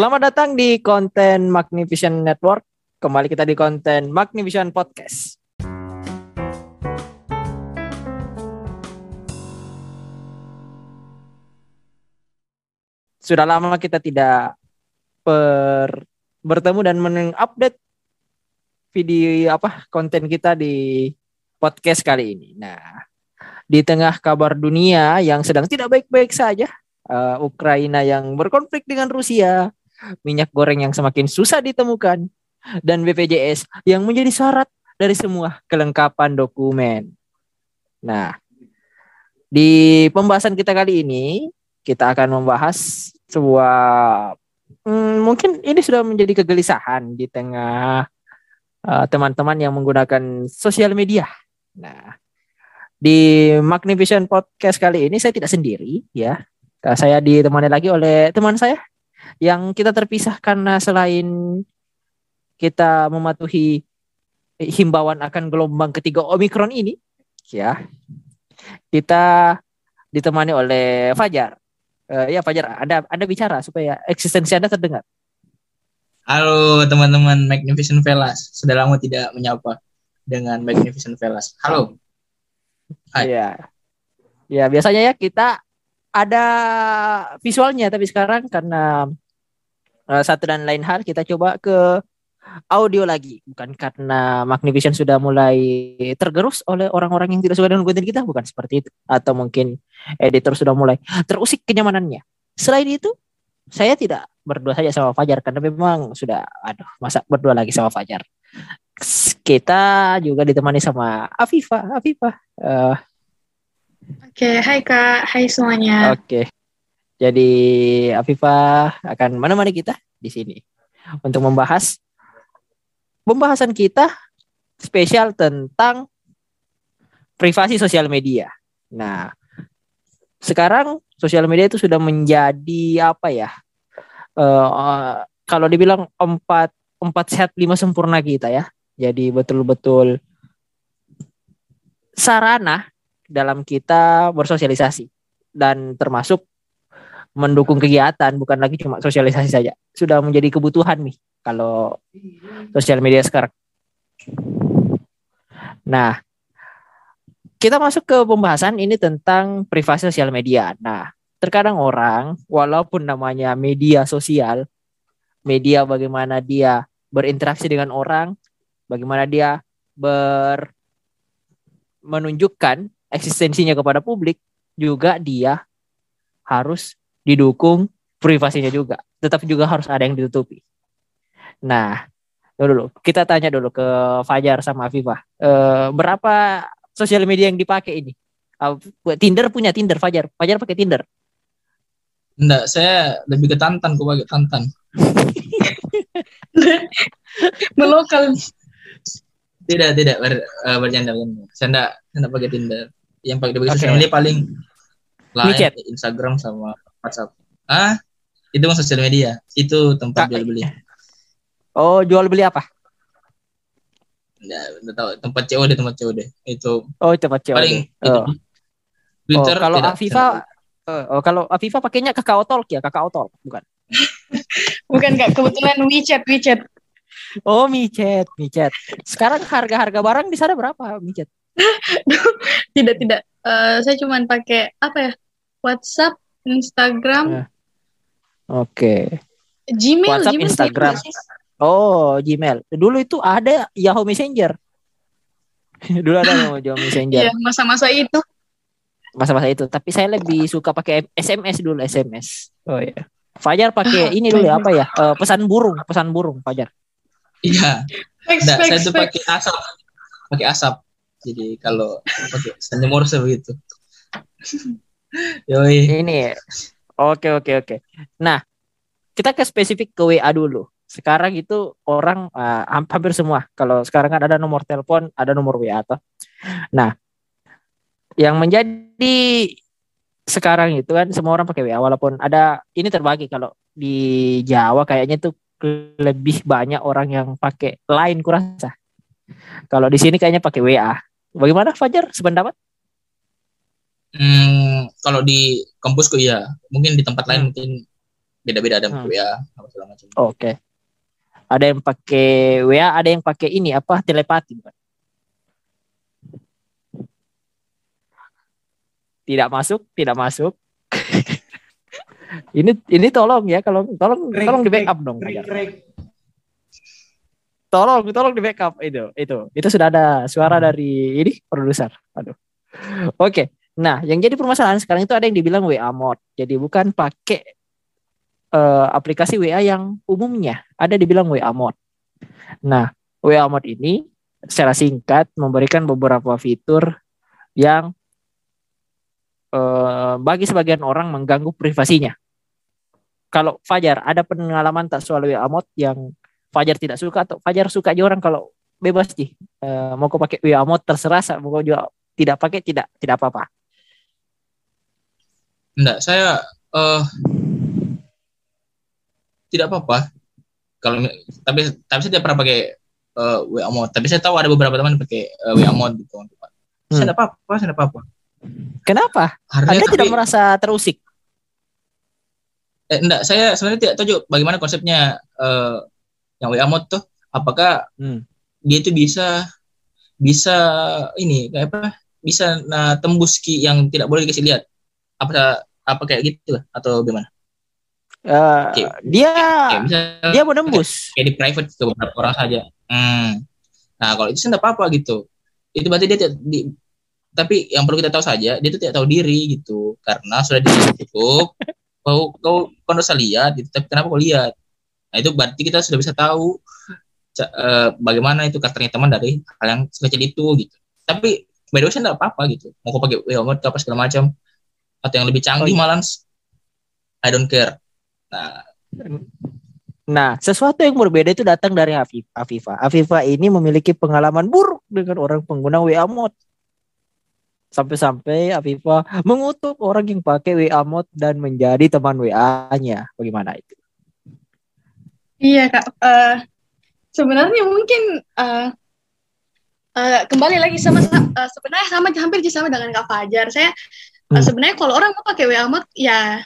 Selamat datang di konten Magnificent Network. Kembali kita di konten Magnificent Podcast. Sudah lama kita tidak per, bertemu dan mengupdate video apa konten kita di podcast kali ini. Nah, di tengah kabar dunia yang sedang tidak baik-baik saja, uh, Ukraina yang berkonflik dengan Rusia, minyak goreng yang semakin susah ditemukan, dan BPJS yang menjadi syarat dari semua kelengkapan dokumen. Nah, di pembahasan kita kali ini, kita akan membahas sebuah hmm, mungkin ini sudah menjadi kegelisahan di tengah uh, teman-teman uh, yang menggunakan sosial media. Nah, di Magnificent Podcast kali ini saya tidak sendiri ya. Saya ditemani lagi oleh teman saya yang kita terpisah karena selain kita mematuhi himbauan akan gelombang ketiga Omikron ini ya. Kita ditemani oleh Fajar. Uh, ya Fajar, Anda Anda bicara supaya eksistensi Anda terdengar. Halo teman-teman Magnificent Velas. Sudah lama tidak menyapa dengan Magnificent Velas. Halo. Iya. Ya, biasanya ya kita ada visualnya tapi sekarang karena uh, satu dan lain hal kita coba ke audio lagi bukan karena Magnificent sudah mulai tergerus oleh orang-orang yang tidak suka dengan konten kita bukan seperti itu atau mungkin editor sudah mulai terusik kenyamanannya selain itu saya tidak berdua saja sama Fajar karena memang sudah aduh masa berdua lagi sama Fajar kita juga ditemani sama Afifa Afifa uh, Oke, okay, hai Kak, hai semuanya. Oke. Okay. Jadi Afifa akan menemani kita di sini untuk membahas pembahasan kita spesial tentang privasi sosial media. Nah, sekarang sosial media itu sudah menjadi apa ya? Uh, kalau dibilang empat empat sehat lima sempurna kita ya. Jadi betul-betul sarana dalam kita bersosialisasi dan termasuk mendukung kegiatan bukan lagi cuma sosialisasi saja sudah menjadi kebutuhan nih kalau sosial media sekarang. Nah, kita masuk ke pembahasan ini tentang privasi sosial media. Nah, terkadang orang walaupun namanya media sosial, media bagaimana dia berinteraksi dengan orang, bagaimana dia ber menunjukkan eksistensinya kepada publik juga dia harus didukung privasinya juga. Tetap juga harus ada yang ditutupi. Nah dulu. Kita tanya dulu ke Fajar sama Afifah. E, berapa sosial media yang dipakai ini? Tinder punya Tinder Fajar? Fajar pakai Tinder? Enggak, saya lebih ke Tantan, aku pakai Tantan. Melokal. Tidak, tidak. Ber, uh, bercanda, bercanda. Saya enggak, enggak pakai Tinder. Yang pakai okay. sosial media paling lain Instagram sama WhatsApp. Ah, itu mah sosial media. Itu tempat jual beli. Oh, jual beli apa? Enggak, enggak tahu. Tempat COD, tempat COD. Itu Oh, tempat COD. Paling oh. Twitter oh, kalau tidak, Afifa uh, oh, kalau Afifa pakainya Kakao Talk ya, Kakao Talk, bukan? bukan Kak, kebetulan WeChat, WeChat. Oh, WeChat, WeChat. Sekarang harga-harga barang di sana berapa WeChat? tidak tidak uh, saya cuma pakai apa ya WhatsApp Instagram. Ya. oke. Okay. Gmail WhatsApp Gmail Instagram. Oh Gmail. Dulu itu ada Yahoo Messenger. Dulu ada Yahoo Messenger. Iya masa-masa itu. Masa-masa itu. Tapi saya lebih suka pakai SMS dulu SMS oh ya Fajar pakai ini dulu apa ya? Uh, pesan burung pesan burung Fajar. Iya. Saya tuh pakai asap. Pakai asap. Jadi kalau pakai senyum begitu. Yoi. Ini oke oke oke. Nah, kita ke spesifik ke WA dulu. Sekarang itu orang uh, hampir semua. Kalau sekarang kan ada nomor telepon, ada nomor WA atau. Nah, yang menjadi sekarang itu kan semua orang pakai WA walaupun ada ini terbagi kalau di Jawa kayaknya tuh lebih banyak orang yang pakai lain kurasa. Kalau di sini kayaknya pakai WA. Bagaimana Fajar sependapat? Hmm, kalau di kampusku iya, mungkin di tempat lain hmm. mungkin beda-beda ada hmm. ya apa segala macam. Oke. Okay. Ada yang pakai WA, ada yang pakai ini apa telepati, Pak. Tidak masuk, tidak masuk. ini ini tolong ya kalau tolong break, tolong di backup dong. Break, break. Tolong, tolong di backup itu. Itu. Itu sudah ada suara hmm. dari ini produser. Aduh. Oke. Okay. Nah, yang jadi permasalahan sekarang itu ada yang dibilang WA mode. Jadi bukan pakai uh, aplikasi WA yang umumnya. Ada dibilang WA mode. Nah, WA mode ini secara singkat memberikan beberapa fitur yang uh, bagi sebagian orang mengganggu privasinya. Kalau Fajar ada pengalaman tak soal WA mode yang Fajar tidak suka atau Fajar suka aja orang kalau bebas sih uh, mau kau pakai WA mode terserah mau kau juga tidak pakai tidak tidak apa-apa. Enggak, saya uh, tidak apa-apa. Kalau tapi tapi saya tidak pernah pakai uh, WA mode. Tapi saya tahu ada beberapa teman pakai uh, WA mode gitu. Hmm. Saya tidak apa-apa, saya tidak apa-apa. Kenapa? Karena Anda tapi, tidak merasa terusik? Eh, enggak, saya sebenarnya tidak tahu juga bagaimana konsepnya uh, yang WA mode tuh. Apakah hmm. dia itu bisa bisa ini kayak apa? Bisa nah, tembus ki yang tidak boleh dikasih lihat. Apa apa kayak gitu lah atau gimana? Uh, okay. dia okay, bisa, dia menembus kayak di private ke beberapa orang saja. Hmm. Nah kalau itu sih tidak apa-apa gitu. Itu berarti dia di, tapi yang perlu kita tahu saja dia itu tidak tahu diri gitu karena sudah ditutup kau kau kau bisa lihat gitu tapi kenapa kau lihat nah itu berarti kita sudah bisa tahu uh, bagaimana itu karakternya teman dari hal yang sekecil itu gitu tapi by the way tidak apa-apa gitu mau kau pakai WhatsApp apa segala macam atau yang lebih canggih oh, iya. malah I don't care nah Nah, sesuatu yang berbeda itu datang dari Afifa. Afifa ini memiliki pengalaman buruk dengan orang pengguna WA Mode. Sampai-sampai Afifa mengutuk orang yang pakai WA Mode dan menjadi teman WA-nya. Bagaimana itu? Iya kak. Uh, sebenarnya mungkin uh, uh, kembali lagi sama uh, sebenarnya sama hampir sama dengan kak Fajar. Saya hmm. uh, sebenarnya kalau orang mau pakai WA Mode ya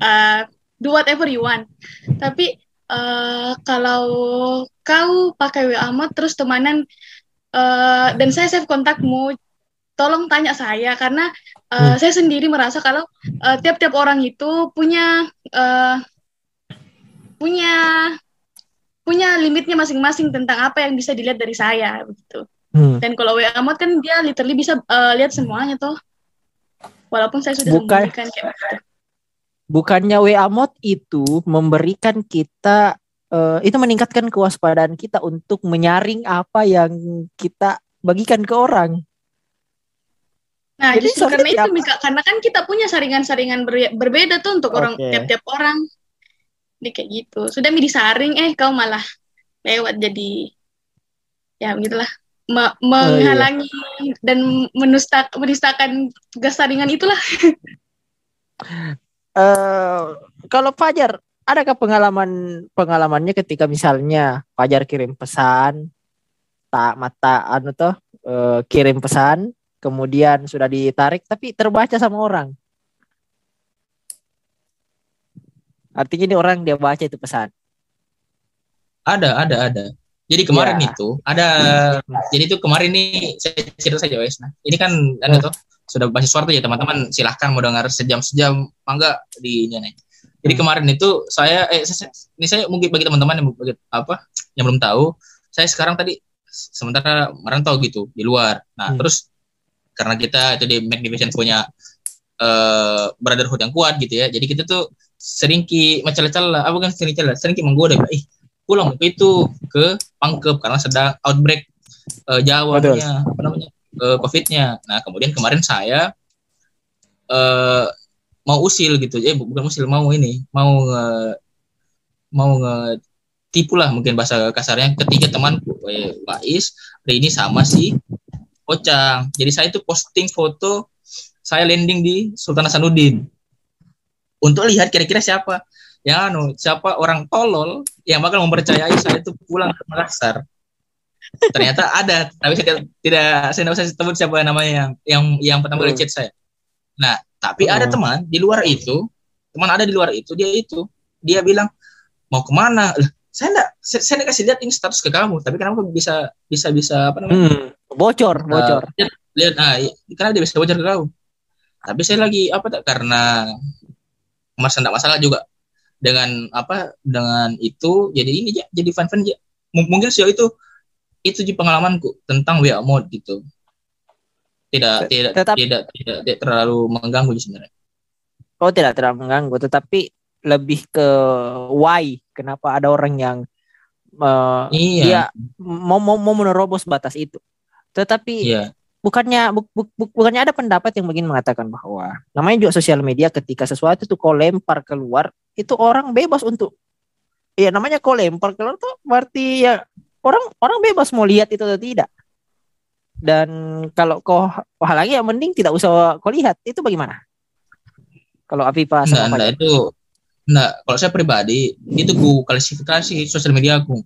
uh, do whatever you want. Tapi uh, kalau kau pakai WA Mode terus temanan uh, dan saya save kontakmu tolong tanya saya karena uh, hmm. saya sendiri merasa kalau uh, tiap-tiap orang itu punya uh, punya punya limitnya masing-masing tentang apa yang bisa dilihat dari saya begitu. Hmm. Dan kalau WA Mode kan dia literally bisa uh, lihat semuanya tuh. Walaupun saya sudah Bukan, sembunyikan kayak begitu. Bukannya WA Mode itu memberikan kita uh, itu meningkatkan kewaspadaan kita untuk menyaring apa yang kita bagikan ke orang. Nah, Jadi justru karena itu Mika, karena kan kita punya saringan-saringan ber berbeda tuh untuk okay. orang tiap-tiap orang. Jadi kayak gitu. Sudah mi disaring eh kau malah lewat jadi ya begitulah Me menghalangi oh, iya. dan menustak menistakan gas saringan itulah. uh, kalau Fajar, adakah pengalaman pengalamannya ketika misalnya Fajar kirim pesan tak mata anu tuh uh, kirim pesan kemudian sudah ditarik tapi terbaca sama orang. Artinya ini orang dia baca itu pesan. Ada, ada, ada. Jadi kemarin ya. itu ada, jadi itu kemarin ini saya cerita saja wes. Nah, ini kan ada tuh sudah bahas suara ya teman-teman silahkan mau dengar sejam sejam mangga di ini nih. Jadi hmm. kemarin itu saya, eh saya, ini saya mungkin bagi teman-teman yang bagi, apa yang belum tahu, saya sekarang tadi sementara merantau gitu di luar. Nah hmm. terus karena kita itu di Magnificent punya uh, brotherhood yang kuat gitu ya jadi kita tuh sering ki macam-macam apa kan sering celah sering ki menggoda ih pulang itu ke Pangkep karena sedang outbreak uh, Jawa punya apa namanya uh, COVID-nya. Nah kemudian kemarin saya uh, mau usil gitu. Ya bukan usil mau ini mau nge, mau nge tipu lah mungkin bahasa kasarnya. Ketiga temanku Pak Is hari ini sama si Ocang. Jadi saya itu posting foto saya landing di Sultan Hasanuddin. Untuk lihat kira-kira siapa yang anu siapa orang tolol yang bakal mempercayai saya itu pulang ke Makassar. Ternyata ada, tapi saya tidak saya tidak usah sebut siapa namanya yang yang yang pertama kali chat saya. Nah, tapi ada teman di luar itu, teman ada di luar itu dia itu dia bilang mau ke mana lah saya enggak saya, saya enggak kasih lihat ini status ke kamu tapi kenapa bisa bisa bisa apa namanya? Hmm, bocor bocor. uh, lihat, lihat ah iya, karena dia bisa bocor ke kamu tapi saya lagi apa tak karena masa enggak masalah juga dengan apa dengan itu jadi ini ya jadi fun fun ya M mungkin sejauh itu itu di pengalamanku tentang WA mode gitu tidak tidak Tetap, tidak tidak tidak terlalu mengganggu sebenarnya oh tidak terlalu mengganggu tetapi lebih ke why kenapa ada orang yang uh, iya. dia mau mau mau menerobos batas itu tetapi iya. bukannya bu, bu, bu, bukannya ada pendapat yang begini mengatakan bahwa namanya juga sosial media ketika sesuatu itu kau lempar keluar itu orang bebas untuk ya namanya kau lempar keluar tuh berarti ya orang orang bebas mau lihat itu atau tidak dan kalau kau lagi ya mending tidak usah kau lihat itu bagaimana kalau Afifa sama nah, itu Nah, kalau saya pribadi itu ku klasifikasi sosial media aku.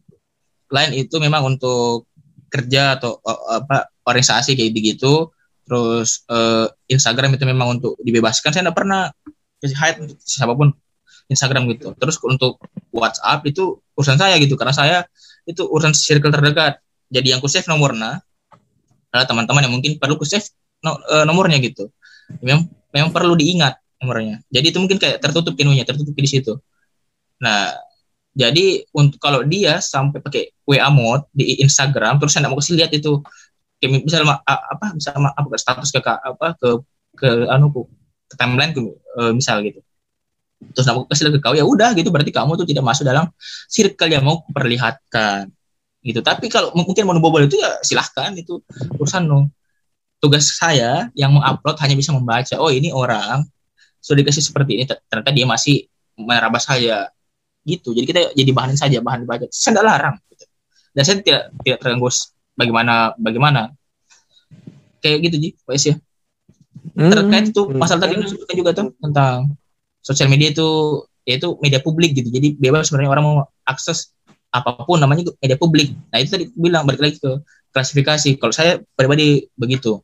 Lain itu memang untuk kerja atau uh, apa organisasi kayak begitu. Terus uh, Instagram itu memang untuk dibebaskan. Saya tidak pernah hide siapa pun Instagram gitu. Terus untuk WhatsApp itu urusan saya gitu karena saya itu urusan circle terdekat. Jadi yang ku save nomornya adalah teman-teman yang mungkin perlu ku save no, uh, nomornya gitu. Memang memang perlu diingat nomornya. Jadi itu mungkin kayak tertutup pinunya, tertutup di situ. Nah, jadi untuk kalau dia sampai pakai WA mode di Instagram, terus saya mau kasih lihat itu, kayak misalnya apa, misalnya apa status ke apa ke ke anu ke timeline ke, uh, misal gitu. Terus aku kasih ke kau ya udah gitu berarti kamu tuh tidak masuk dalam circle yang mau perlihatkan gitu. Tapi kalau mungkin mau bobol itu ya silahkan itu urusan no. Tugas saya yang mengupload hanya bisa membaca. Oh ini orang sudah dikasih seperti ini ternyata dia masih merabas saya gitu jadi kita jadi bahan saja bahan dibaca saya tidak larang gitu. dan saya tidak tidak terganggu bagaimana bagaimana kayak gitu Pak ya hmm. terkait itu masalah tadi disebutkan juga tuh tentang sosial media itu yaitu media publik gitu jadi bebas sebenarnya orang mau akses apa pun namanya media publik nah itu tadi bilang balik lagi ke klasifikasi kalau saya pribadi begitu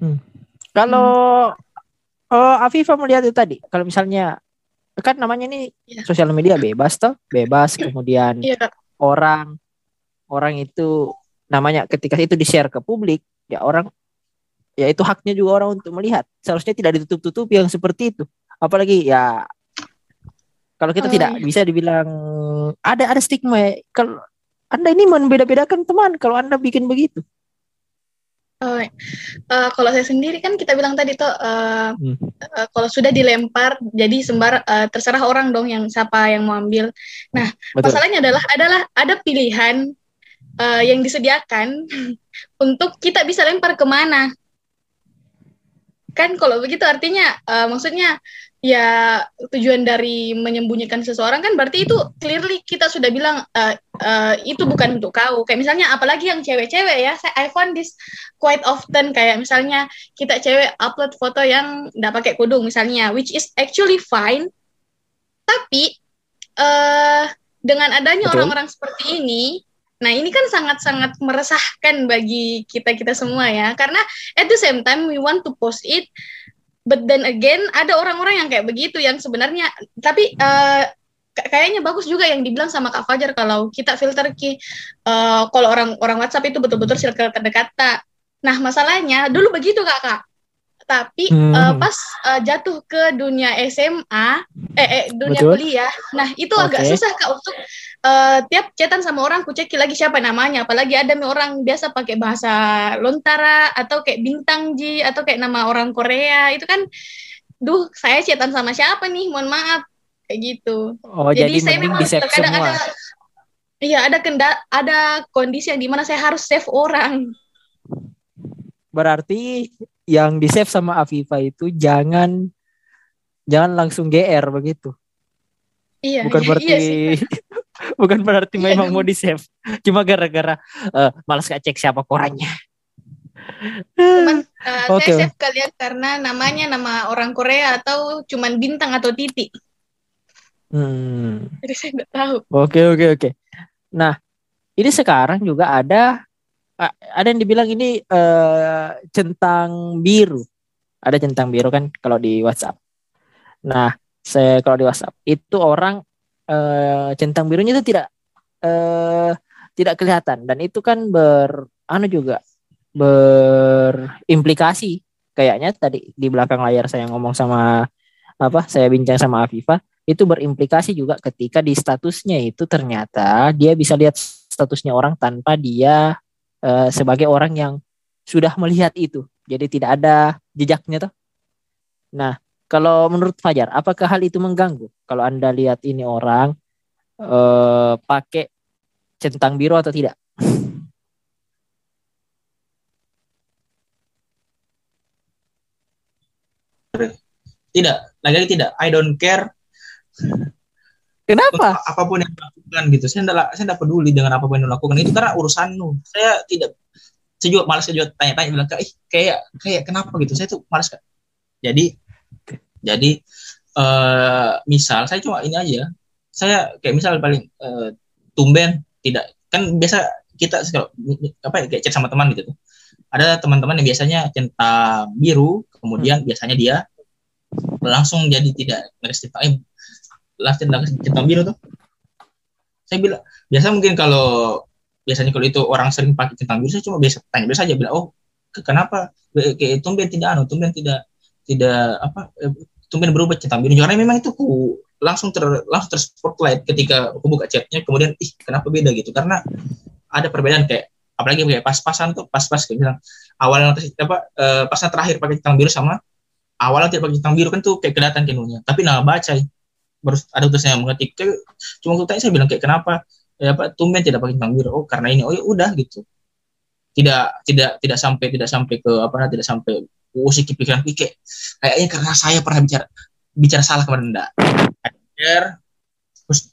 hmm. kalau Oh, Afifah melihat itu tadi. Kalau misalnya kan namanya ini ya. sosial media bebas toh, bebas kemudian ya. orang orang itu namanya ketika itu di-share ke publik, ya orang ya itu haknya juga orang untuk melihat. Seharusnya tidak ditutup-tutup yang seperti itu. Apalagi ya kalau kita oh, tidak iya. bisa dibilang ada ada stigma kalau Anda ini membeda-bedakan teman kalau Anda bikin begitu. Oh, uh, kalau saya sendiri kan kita bilang tadi tuh uh, hmm. uh, kalau sudah dilempar jadi sembar uh, terserah orang dong yang siapa yang mau ambil. Nah Betul. masalahnya adalah adalah ada pilihan uh, yang disediakan untuk kita bisa lempar ke mana. Kan kalau begitu artinya uh, maksudnya ya tujuan dari menyembunyikan seseorang kan berarti itu clearly kita sudah bilang uh, uh, itu bukan untuk kau. Kayak misalnya apalagi yang cewek-cewek ya. Saya I found this quite often. Kayak misalnya kita cewek upload foto yang nggak pakai kudung misalnya which is actually fine. Tapi uh, dengan adanya orang-orang seperti ini Nah, ini kan sangat-sangat meresahkan bagi kita-kita semua ya. Karena at the same time we want to post it but then again ada orang-orang yang kayak begitu yang sebenarnya tapi uh, kayaknya bagus juga yang dibilang sama Kak Fajar kalau kita filter ki uh, kalau orang orang WhatsApp itu betul-betul circle terdekat Nah, masalahnya dulu begitu Kak tapi hmm. uh, pas uh, jatuh ke dunia SMA eh, eh dunia Betul. kuliah nah itu okay. agak susah kak untuk uh, tiap cetan sama orang ku cek lagi siapa namanya apalagi ada orang biasa pakai bahasa lontara atau kayak bintang ji atau kayak nama orang Korea itu kan duh saya cetan sama siapa nih mohon maaf kayak gitu oh jadi, jadi saya memang terkadang semua. ada iya ada kenda ada kondisi yang di mana saya harus save orang berarti yang di save sama Afifa itu jangan jangan langsung GR begitu. Iya. Bukan iya, berarti iya bukan berarti iya, memang mau di save. Cuma gara-gara uh, malas gak cek siapa korannya. Cuman uh, okay. saya save kalian karena namanya nama orang Korea atau cuman bintang atau titik. Hmm. Jadi saya nggak tahu. Oke okay, oke okay, oke. Okay. Nah ini sekarang juga ada ada yang dibilang ini uh, centang biru. Ada centang biru kan kalau di WhatsApp. Nah, saya kalau di WhatsApp itu orang uh, centang birunya itu tidak uh, tidak kelihatan dan itu kan ber anu juga berimplikasi kayaknya tadi di belakang layar saya ngomong sama apa saya bincang sama Afifa itu berimplikasi juga ketika di statusnya itu ternyata dia bisa lihat statusnya orang tanpa dia uh, sebagai orang yang sudah melihat itu. Jadi tidak ada jejaknya tuh nah kalau menurut Fajar apakah hal itu mengganggu? Kalau anda lihat ini orang uh, pakai centang biru atau tidak? Tidak. Lagi-lagi tidak. I don't care kenapa? Apa pun yang dilakukan gitu. Saya tidak saya tidak peduli dengan apa pun yang dilakukan. Itu karena urusanmu saya tidak saya juga malas juga tanya-tanya bilang kayak kayak kayak kenapa gitu? Saya tuh malas kan jadi jadi uh, misal saya cuma ini aja. Saya kayak misal paling uh, tumben tidak. Kan biasa kita apa ya kayak chat sama teman gitu tuh. Ada teman-teman yang biasanya centang biru kemudian hmm. biasanya dia langsung jadi tidak negatif time lah centang biru tuh. Saya bilang biasa mungkin kalau biasanya kalau itu orang sering pakai centang biru saya cuma biasa tanya biasa aja bilang oh kenapa? Kayak tumben tidak anu tumben tidak tidak apa eh, tumben berubah centang biru karena memang itu ku langsung ter langsung ter spotlight ketika aku buka chatnya kemudian ih kenapa beda? Gitu. Karena ada perbedaan kayak apalagi kayak pas-pasan tuh pas-pas kayak bilang awal apa uh, pasnya terakhir pakai centang biru sama awalnya tidak pakai hitam biru kan tuh kayak kelihatan kinunya tapi nah baca baru ada tulisnya mengetik cuma waktu tanya saya bilang kayak kenapa? Ya apa tumben tidak pakai biru. Oh karena ini. Oh ya udah gitu. Tidak tidak tidak sampai tidak sampai ke apa tidak sampai oh sih pikiran. Kayak kayaknya karena saya pernah bicara bicara salah kemarin enggak terus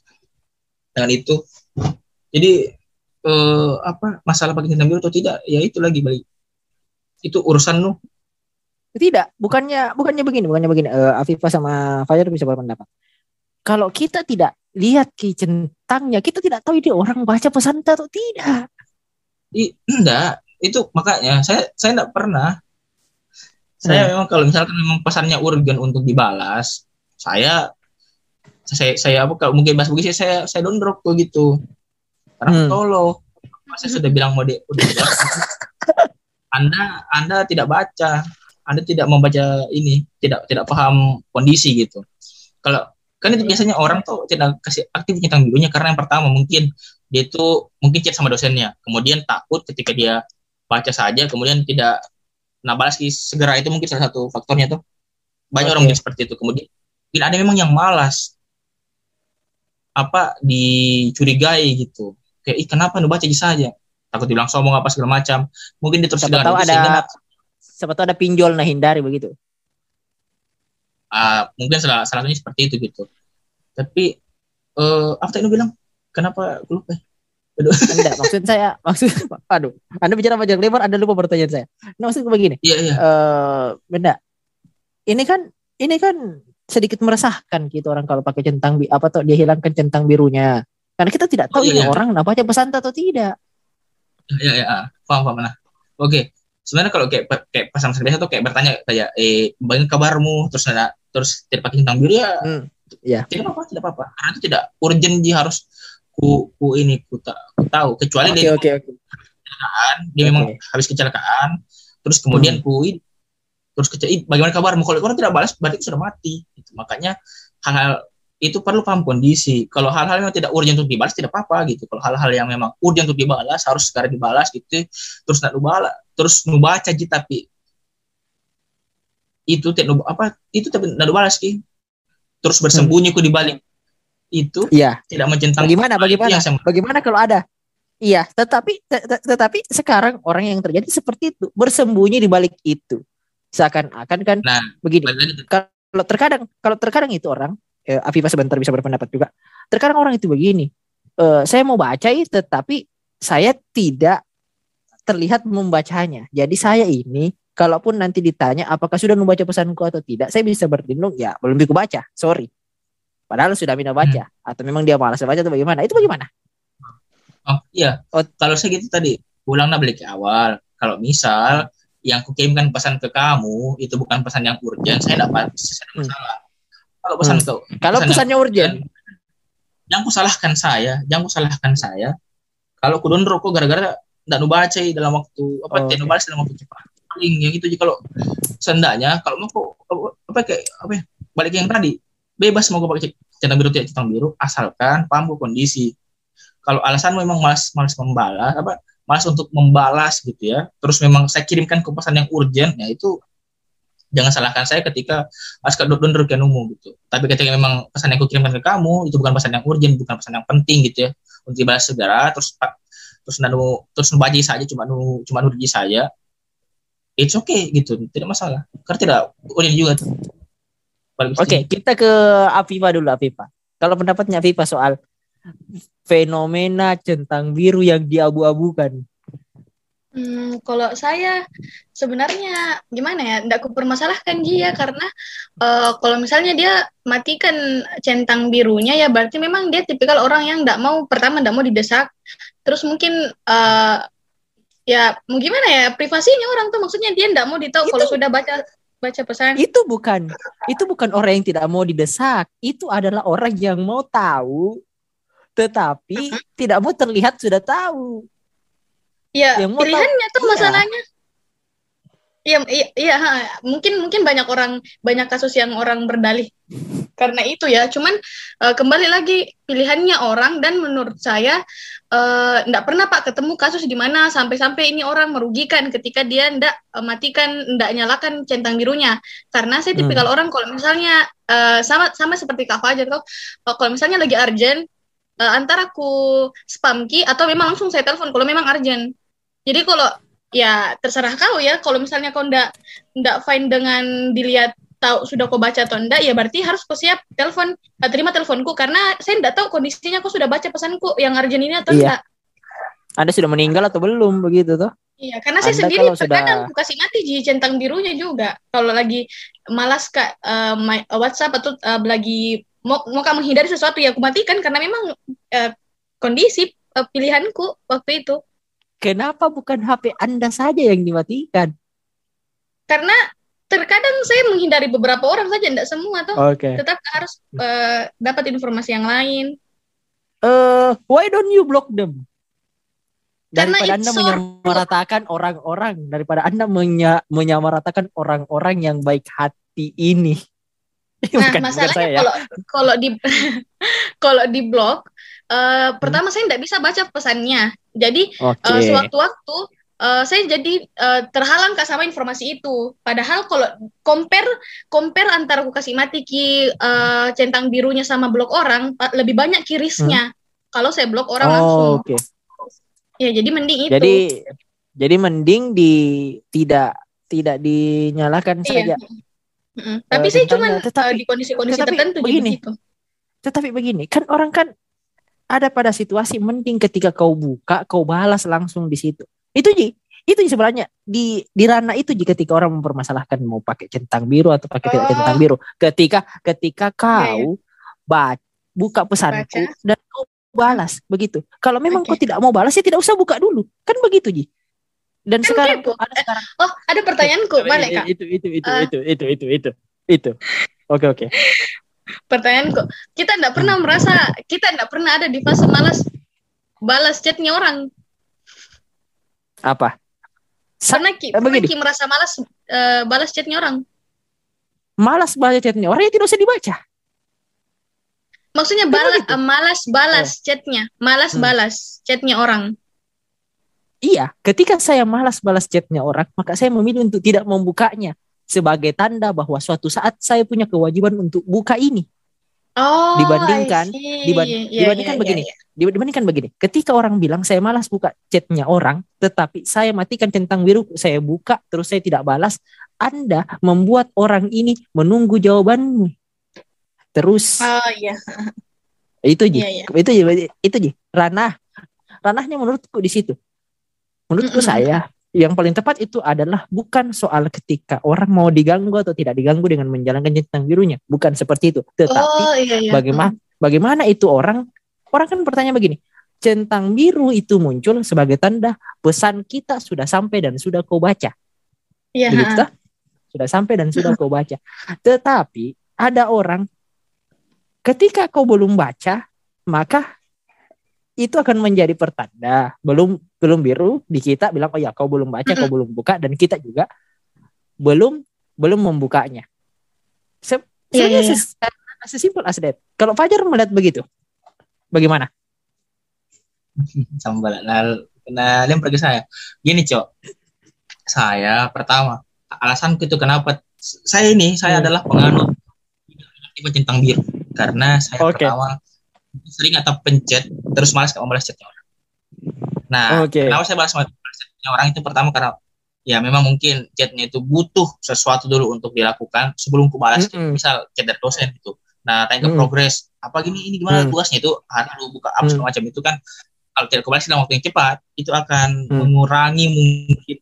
dengan itu jadi eh, apa masalah pakai hitam biru atau tidak ya itu lagi balik. Itu urusan lu. Tidak, bukannya bukannya begini, bukannya begini. Uh, Afifah sama Fajar bisa berpendapat. Kalau kita tidak lihat ke centangnya, kita tidak tahu ini orang baca pesan atau tidak. I, enggak, itu makanya saya saya enggak pernah. Saya hmm. memang kalau misalkan memang pesannya urgen untuk dibalas, saya saya saya apa kalau mungkin bahas begitu saya saya download tuh gitu. Karena hmm. tolong, saya sudah bilang mau di udah Anda Anda tidak baca anda tidak membaca ini, tidak tidak paham kondisi gitu. Kalau kan itu biasanya orang tuh tidak kasih aktif centang birunya karena yang pertama mungkin dia itu mungkin chat sama dosennya, kemudian takut ketika dia baca saja, kemudian tidak nah balas segera itu mungkin salah satu faktornya tuh. Banyak okay. orang yang seperti itu. Kemudian bila ada memang yang malas apa dicurigai gitu. Kayak ih kenapa nu baca saja? Takut dibilang sombong apa segala macam. Mungkin dia terus tahu ada siapa tahu ada pinjol nah hindari begitu uh, mungkin salah salah satunya seperti itu gitu tapi uh, apa tadi bilang kenapa gue lupa Aduh. Enggak, maksud saya, maksud, aduh, Anda bicara panjang lebar, Anda lupa pertanyaan saya. Nah, maksudku begini, iya, iya. Uh, benda, ini kan, ini kan sedikit meresahkan gitu orang kalau pakai centang bi, apa tuh dia hilangkan centang birunya, karena kita tidak tahu oh, iya, ini iya. orang nampaknya pesan atau tidak. Iya, iya, paham, paham, nah. Oke, sebenarnya kalau kayak kayak pasangan biasa tuh kayak bertanya kayak eh bagaimana kabarmu terus ada terus tidak pakai tentang biru ya hmm, ya tidak apa-apa tidak apa-apa karena itu tidak urgent dia harus ku ku ini ku, ta, ku tahu kecuali okay, dia okay, okay. kecelakaan dia okay. memang habis kecelakaan terus kemudian hmm. ku terus kecil bagaimana kabarmu kalau orang tidak balas berarti sudah mati gitu. makanya hal-hal itu perlu paham kondisi. Kalau hal-hal yang tidak urgent untuk dibalas tidak apa-apa gitu. Kalau hal-hal yang memang urgent untuk dibalas harus segera dibalas gitu. Terus nak dibalas, terus nubaca gitu tapi itu tidak apa itu tapi dibalas ki. Terus bersembunyi hmm. ku di balik itu iya. tidak mencentang. Bagaimana bagaimana? Bagaimana kalau ada? Iya, tetapi tetapi sekarang orang yang terjadi seperti itu bersembunyi di balik itu. Seakan-akan kan nah, begini. Kalau terkadang kalau terkadang itu orang eh, Afifa sebentar bisa berpendapat juga. Terkadang orang itu begini, eh, saya mau baca tetapi saya tidak terlihat membacanya. Jadi saya ini, kalaupun nanti ditanya apakah sudah membaca pesanku atau tidak, saya bisa berlindung, ya belum bisa baca, sorry. Padahal sudah mina baca, hmm. atau memang dia malas baca atau bagaimana? Itu bagaimana? Oh iya, oh. kalau saya gitu tadi, ulanglah balik ke awal. Kalau misal yang kukirimkan pesan ke kamu itu bukan pesan yang urgent, saya dapat hmm. masalah. Kalau pesan hmm. tuh. Kalau pesannya urgent. jangan ku salahkan saya jangan ku salahkan saya kalau ku download kok gara-gara tidak nu baca dalam waktu apa oh, tidak okay. dalam waktu cepat paling yang itu kalau sendanya kalau mau kok apa kayak apa ya balik yang tadi bebas mau gue pakai centang biru tidak centang biru asalkan paham kondisi kalau alasan memang malas malas membalas apa malas untuk membalas gitu ya terus memang saya kirimkan ke pesan yang urgent ya itu jangan salahkan saya ketika askar download ke umum gitu. Tapi ketika memang pesan yang aku kirimkan ke kamu itu bukan pesan yang urgent, bukan pesan yang penting gitu ya. Untuk dibalas segera terus terus nanu terus nubaji saja cuma nu cuma nurji saja. It's okay gitu, tidak masalah. Karena tidak urgent juga tuh. Oke, okay, kita ke Afifa dulu Afifa. Kalau pendapatnya Afifa soal fenomena centang biru yang diabu-abukan Hmm, kalau saya sebenarnya gimana ya, tidak kupermasalahkan dia karena uh, kalau misalnya dia matikan centang birunya ya berarti memang dia tipikal orang yang tidak mau pertama tidak mau didesak, terus mungkin uh, ya mau gimana ya privasinya orang tuh maksudnya dia tidak mau ditahu kalau sudah baca baca pesan. Itu bukan itu bukan orang yang tidak mau didesak, itu adalah orang yang mau tahu tetapi tidak mau terlihat sudah tahu. Iya, pilihannya tuh iya. masalahnya. Iya, iya, iya, mungkin mungkin banyak orang banyak kasus yang orang berdalih karena itu ya. Cuman uh, kembali lagi pilihannya orang dan menurut saya enggak uh, pernah Pak ketemu kasus di mana sampai-sampai ini orang merugikan ketika dia enggak uh, matikan enggak nyalakan centang birunya. Karena saya tipikal hmm. orang kalau misalnya uh, sama sama seperti Kak Fajar tuh kalau misalnya lagi urgent uh, antara aku spam key atau memang langsung saya telepon kalau memang urgent jadi kalau ya terserah kau ya. Kalau misalnya kau ndak ndak fine dengan dilihat tahu sudah kau baca atau enggak ya berarti harus kau siap telepon uh, terima teleponku karena saya enggak tahu kondisinya kau sudah baca pesanku yang urgent ini atau iya. enggak. Anda sudah meninggal atau belum begitu tuh? Iya, karena saya sendiri terkadang sudah... kasih mati di centang birunya juga. Kalau lagi malas kak uh, my, uh, WhatsApp atau uh, lagi mau mau kamu menghindari sesuatu ya aku matikan karena memang uh, kondisi uh, pilihanku waktu itu. Kenapa bukan HP Anda saja yang dimatikan? Karena terkadang saya menghindari beberapa orang saja, tidak semua tuh. Okay. Tetap harus uh, dapat informasi yang lain. Uh, why don't you block them? Daripada Anda menyamaratakan orang-orang, daripada Anda menya menyamaratakan orang-orang yang baik hati ini. Nah, bukan, masalahnya bukan saya, kalau ya. kalau di kalau di blog Uh, pertama saya tidak bisa baca pesannya. Jadi okay. uh, sewaktu-waktu uh, saya jadi uh, terhalang kak sama informasi itu. Padahal kalau compare compare antara aku kasih mati ki uh, centang birunya sama blok orang lebih banyak kirisnya. Hmm? Kalau saya blok orang oh, langsung. Okay. Ya jadi mending itu. Jadi jadi mending di tidak tidak dinyalakan iya. saja. Mm -hmm. Tapi uh, saya cuma uh, di kondisi-kondisi tertentu begini. Gitu. Tetapi begini, kan orang kan ada pada situasi mending ketika kau buka kau balas langsung di situ itu ji. Itu sebenarnya. Di di ranah itu jika ketika orang mempermasalahkan mau pakai centang biru atau pakai tidak centang biru. Ketika ketika kau baca buka pesanku baca. dan kau balas. Begitu. Kalau memang okay. kau tidak mau balas ya tidak usah buka dulu. Kan begitu ji. Dan kan sekarang ada sekarang. Oh ada pertanyaanku. Mana kak. itu itu itu uh. itu itu itu itu itu. Oke oke. Pertanyaanku kita tidak pernah merasa kita tidak pernah ada di fase malas balas chatnya orang apa? Karena ki, pernah ki merasa malas uh, balas chatnya orang. Malas balas chatnya orang ya tidak usah dibaca. Maksudnya balas uh, malas balas oh. chatnya. Malas hmm. balas chatnya orang. Iya ketika saya malas balas chatnya orang maka saya memilih untuk tidak membukanya sebagai tanda bahwa suatu saat saya punya kewajiban untuk buka ini. Oh, dibandingkan diband, yeah, dibandingkan yeah, begini. Yeah, yeah. Dibandingkan begini. Ketika orang bilang saya malas buka chatnya orang, tetapi saya matikan centang biru, saya buka terus saya tidak balas, Anda membuat orang ini menunggu jawabanmu. Terus Oh iya. Itu ji. Yeah, yeah. Itu ji. Itu ji. Ranah. Ranahnya menurutku di situ. Menurutku mm -hmm. saya yang paling tepat itu adalah bukan soal ketika orang mau diganggu atau tidak diganggu dengan menjalankan centang birunya, bukan seperti itu. Tetapi oh, iya, iya. bagaimana bagaimana itu orang orang kan bertanya begini, centang biru itu muncul sebagai tanda pesan kita sudah sampai dan sudah kau baca. Iya. Begitu, sudah sampai dan sudah kau baca. Tetapi ada orang ketika kau belum baca, maka itu akan menjadi pertanda belum belum biru di kita bilang oh ya kau belum baca kau belum buka dan kita juga belum belum membukanya. Se yeah, yeah, yeah. sesimpel as that. Kalau Fajar melihat begitu, bagaimana? Sama Nah, kenalin pergi saya. Gini, Cok. Saya pertama, alasanku itu kenapa saya ini saya hmm. adalah penganut tentang biru karena saya okay. pertama sering atau pencet terus malas kalau chatnya orang. Nah, okay. kenapa saya balas chatnya orang itu pertama karena ya memang mungkin chatnya itu butuh sesuatu dulu untuk dilakukan sebelum ku balas mm -hmm. misal chat dari dosen gitu. Nah, tanya ke mm -hmm. progres apa gini ini gimana mm. tugasnya itu harus buka apa mm. macam itu kan kalau tidak kembali dalam waktu yang cepat itu akan mm. mengurangi mungkin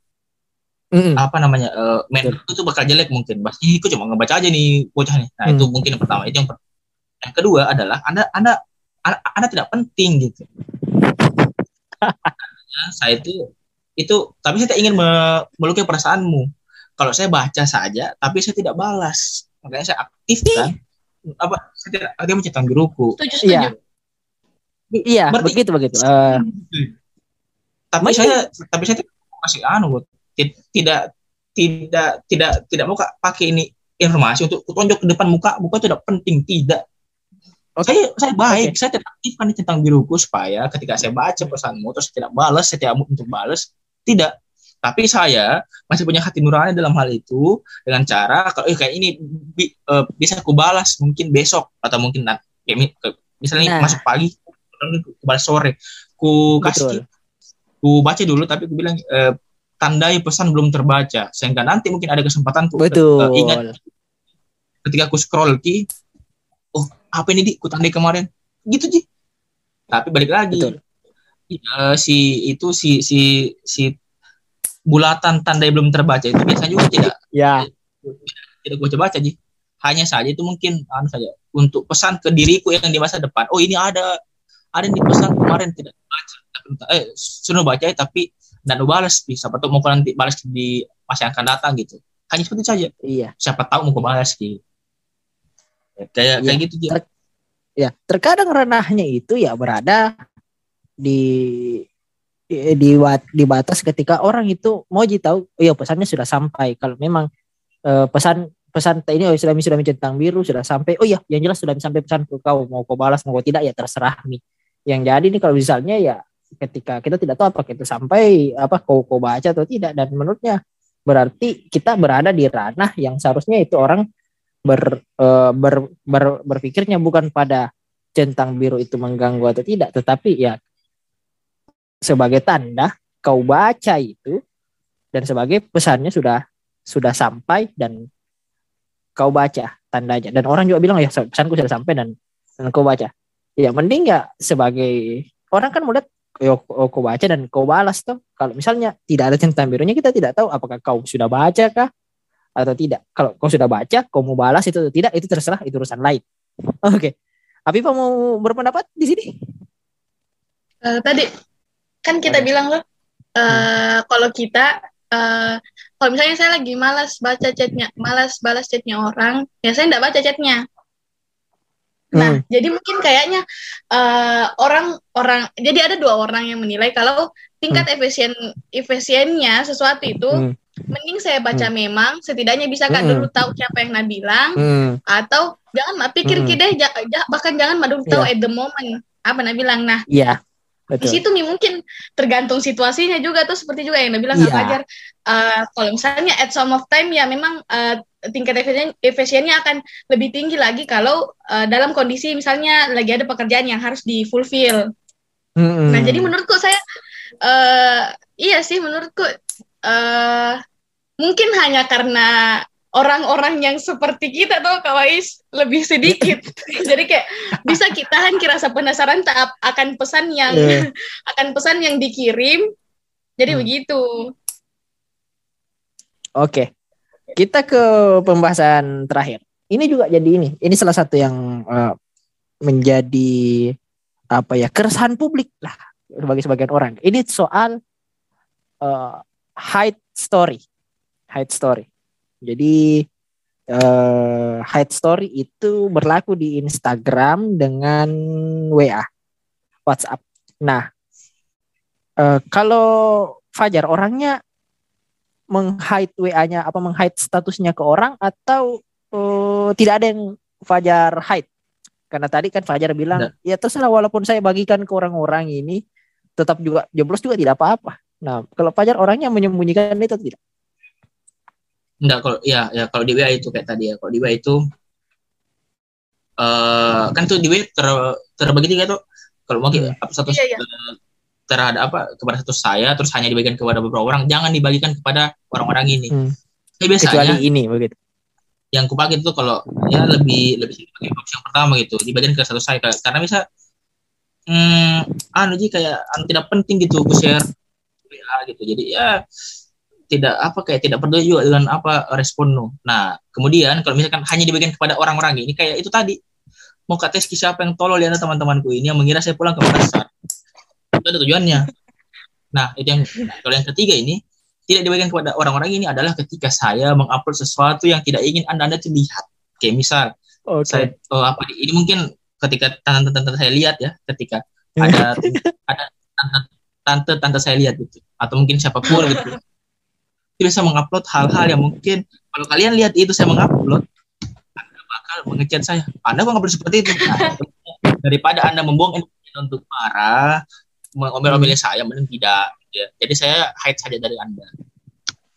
mm. apa namanya uh, men itu bakal jelek mungkin. Pasti aku cuma ngebaca aja nih bocah nih. Nah, mm. itu mungkin yang pertama. Itu yang pertama. Yang kedua adalah Anda Anda anda tidak penting gitu. Saya itu itu tapi saya ingin melukai perasaanmu. Kalau saya baca saja, tapi saya tidak balas, makanya saya aktif kan. Apa? Saya tidak ada mencetak guruku. Iya. Iya, Berarti, begitu begitu. Uh, tapi saya tapi saya masih anu tidak tidak tidak tidak mau pakai ini informasi untuk tunjuk ke depan muka muka itu tidak penting tidak Okay. Saya saya baik, okay. saya tidak aktifkan tentang biruku supaya ketika saya baca pesanmu terus saya tidak balas, saya tidak untuk balas, tidak. Tapi saya masih punya hati nurani dalam hal itu dengan cara kalau eh, kayak ini bi, uh, bisa aku balas mungkin besok atau mungkin nanti misalnya nah. masuk pagi, aku balas sore, ku kasih, ku baca dulu tapi aku bilang uh, tandai pesan belum terbaca sehingga nanti mungkin ada kesempatan ku Uh, ingat ketika aku scroll ki oh apa ini di kutandai kemarin. Gitu sih tapi balik lagi. Uh, si itu si si si bulatan tanda belum terbaca itu biasanya juga tidak. Ya. Tidak, gue coba baca ji. Hanya saja itu mungkin anu saja untuk pesan ke diriku yang di masa depan. Oh ini ada ada yang dipesan kemarin tidak baca eh sudah baca ya, tapi tidak balas. Bisa atau mau nanti balas di masa yang akan datang gitu. Hanya seperti saja. Iya. Siapa tahu mau balas gitu kayak ya, kayak gitu ter, ya terkadang ranahnya itu ya berada di di di, di batas ketika orang itu mau tahu oh ya pesannya sudah sampai. Kalau memang uh, pesan pesan ini oh sudah sudah mencentang biru sudah sampai oh iya yang jelas sudah sampai pesan ke kau mau kau balas mau kau tidak ya terserah nih yang jadi nih kalau misalnya ya ketika kita tidak tahu apa itu sampai apa kau kau baca atau tidak dan menurutnya berarti kita berada di ranah yang seharusnya itu orang ber, uh, ber, ber berpikirnya bukan pada centang biru itu mengganggu atau tidak, tetapi ya sebagai tanda kau baca itu dan sebagai pesannya sudah sudah sampai dan kau baca tandanya. Dan orang juga bilang ya pesanku sudah sampai dan dan kau baca. Ya mending ya sebagai orang kan melihat yo oh, kau baca dan kau balas tuh kalau misalnya tidak ada centang birunya kita tidak tahu apakah kau sudah baca kah atau tidak. Kalau kau sudah baca, kau mau balas itu atau tidak, itu terserah, itu urusan lain. Oke. Okay. Tapi mau berpendapat di sini? Uh, tadi kan kita bilang loh, uh, hmm. kalau kita uh, kalau misalnya saya lagi malas baca chatnya, malas balas chatnya orang, ya saya tidak baca chatnya. Nah, hmm. jadi mungkin kayaknya uh, orang orang jadi ada dua orang yang menilai kalau tingkat hmm. efisien efisiennya sesuatu itu hmm mending saya baca hmm. memang setidaknya bisa kan hmm. dulu tahu siapa yang Nabi bilang hmm. atau jangan mak pikir hmm. deh bahkan jangan mak dulu tahu yeah. at the moment apa Nabi bilang nah yeah. Betul. Di situ nih mungkin tergantung situasinya juga tuh seperti juga yang Nabi bilang yeah. Fajar uh, kalau misalnya at some of time ya memang uh, tingkat efisien, efisiennya akan lebih tinggi lagi kalau uh, dalam kondisi misalnya lagi ada pekerjaan yang harus di fulfill. -hmm. Nah jadi menurutku saya uh, iya sih menurutku uh, mungkin hanya karena orang-orang yang seperti kita tuh kawais lebih sedikit. Jadi kayak bisa kita kan rasa penasaran tak akan pesan yang yeah. akan pesan yang dikirim. Jadi hmm. begitu. Oke. Kita ke pembahasan terakhir. Ini juga jadi ini. Ini salah satu yang uh, menjadi apa ya keresahan publik lah bagi sebagian orang. Ini soal uh, hide story. Hide story. Jadi uh, hide story itu berlaku di Instagram dengan WA. WhatsApp. Nah, uh, kalau Fajar orangnya meng-hide WA-nya apa meng-hide statusnya ke orang atau uh, tidak ada yang Fajar hide? Karena tadi kan Fajar bilang, nah. ya terserah walaupun saya bagikan ke orang-orang ini tetap juga jeblos juga tidak apa-apa. Nah, kalau Fajar orangnya menyembunyikan itu tidak? Enggak, kalau ya ya kalau di WA itu kayak tadi ya. Kalau di WA itu uh, kan tuh di WA ter, terbagi tiga tuh. Kalau mau hmm. satu iya, iya. terhadap apa kepada satu saya terus hanya dibagikan kepada beberapa orang, jangan dibagikan kepada orang-orang ini. Hmm. Ya, biasanya Kecuali ini begitu. Yang kupake itu kalau ya lebih lebih sebagai opsi yang pertama gitu, dibagikan ke satu saya karena bisa hmm, anu jadi kayak anu tidak penting gitu ku share gitu. Jadi ya tidak apa kayak tidak peduli juga dengan apa respon no. Nah, kemudian kalau misalkan hanya dibagikan kepada orang-orang ini kayak itu tadi mau tes siapa yang tolol ya teman-temanku ini yang mengira saya pulang ke Makassar. Itu ada tujuannya. Nah, itu yang nah, kalau yang ketiga ini tidak dibagikan kepada orang-orang ini adalah ketika saya mengupload sesuatu yang tidak ingin anda anda lihat. Kayak misal okay. saya oh, apa ini mungkin ketika tante-tante saya lihat ya ketika ada ada tante tante saya lihat gitu atau mungkin siapa pun gitu. Bisa mengupload hal-hal yang mungkin kalau kalian lihat itu saya mengupload anda bakal mengechat saya anda kok ngupload seperti itu? Nah, daripada anda membuang untuk marah ngomel-ngomelin saya mending tidak ya. jadi saya hide saja dari anda.